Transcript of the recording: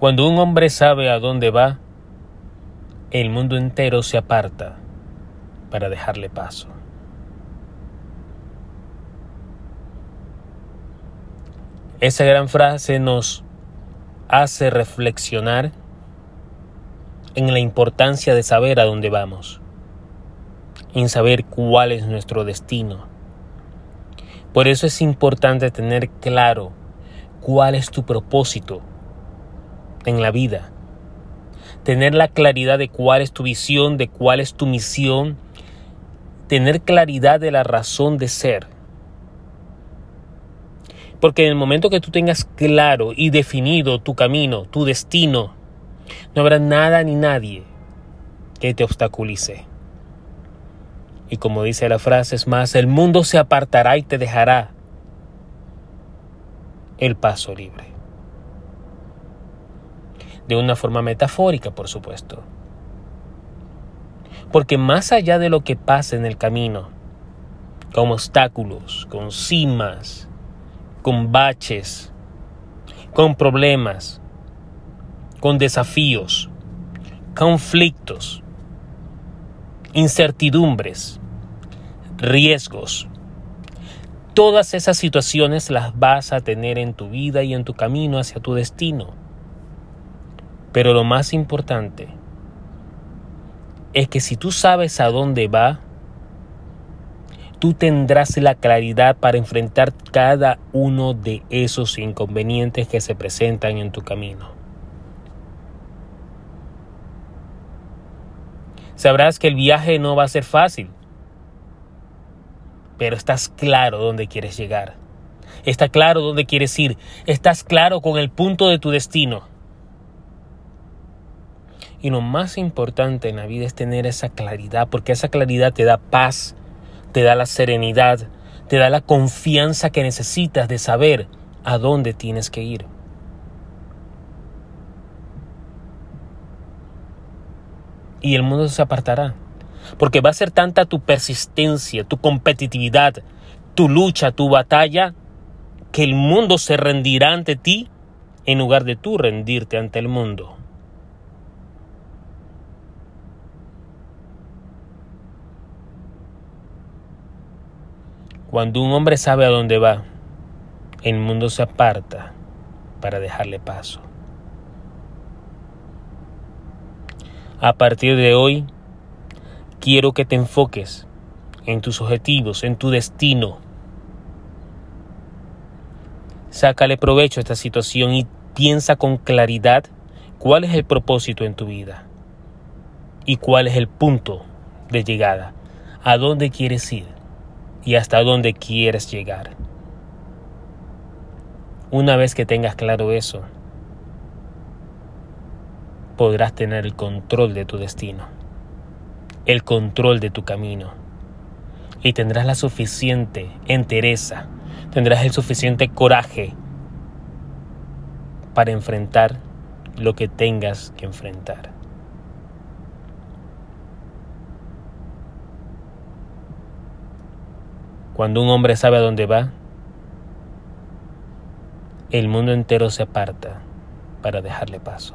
Cuando un hombre sabe a dónde va, el mundo entero se aparta para dejarle paso. Esa gran frase nos hace reflexionar en la importancia de saber a dónde vamos, en saber cuál es nuestro destino. Por eso es importante tener claro cuál es tu propósito en la vida. Tener la claridad de cuál es tu visión, de cuál es tu misión. Tener claridad de la razón de ser. Porque en el momento que tú tengas claro y definido tu camino, tu destino, no habrá nada ni nadie que te obstaculice. Y como dice la frase, es más, el mundo se apartará y te dejará el paso libre de una forma metafórica, por supuesto. Porque más allá de lo que pasa en el camino, con obstáculos, con cimas, con baches, con problemas, con desafíos, conflictos, incertidumbres, riesgos. Todas esas situaciones las vas a tener en tu vida y en tu camino hacia tu destino. Pero lo más importante es que si tú sabes a dónde va, tú tendrás la claridad para enfrentar cada uno de esos inconvenientes que se presentan en tu camino. Sabrás que el viaje no va a ser fácil, pero estás claro dónde quieres llegar. Está claro dónde quieres ir. Estás claro con el punto de tu destino. Y lo más importante en la vida es tener esa claridad, porque esa claridad te da paz, te da la serenidad, te da la confianza que necesitas de saber a dónde tienes que ir. Y el mundo se apartará, porque va a ser tanta tu persistencia, tu competitividad, tu lucha, tu batalla, que el mundo se rendirá ante ti en lugar de tú rendirte ante el mundo. Cuando un hombre sabe a dónde va, el mundo se aparta para dejarle paso. A partir de hoy, quiero que te enfoques en tus objetivos, en tu destino. Sácale provecho a esta situación y piensa con claridad cuál es el propósito en tu vida y cuál es el punto de llegada, a dónde quieres ir y hasta dónde quieres llegar. Una vez que tengas claro eso, podrás tener el control de tu destino, el control de tu camino, y tendrás la suficiente entereza, tendrás el suficiente coraje para enfrentar lo que tengas que enfrentar. Cuando un hombre sabe a dónde va, el mundo entero se aparta para dejarle paso.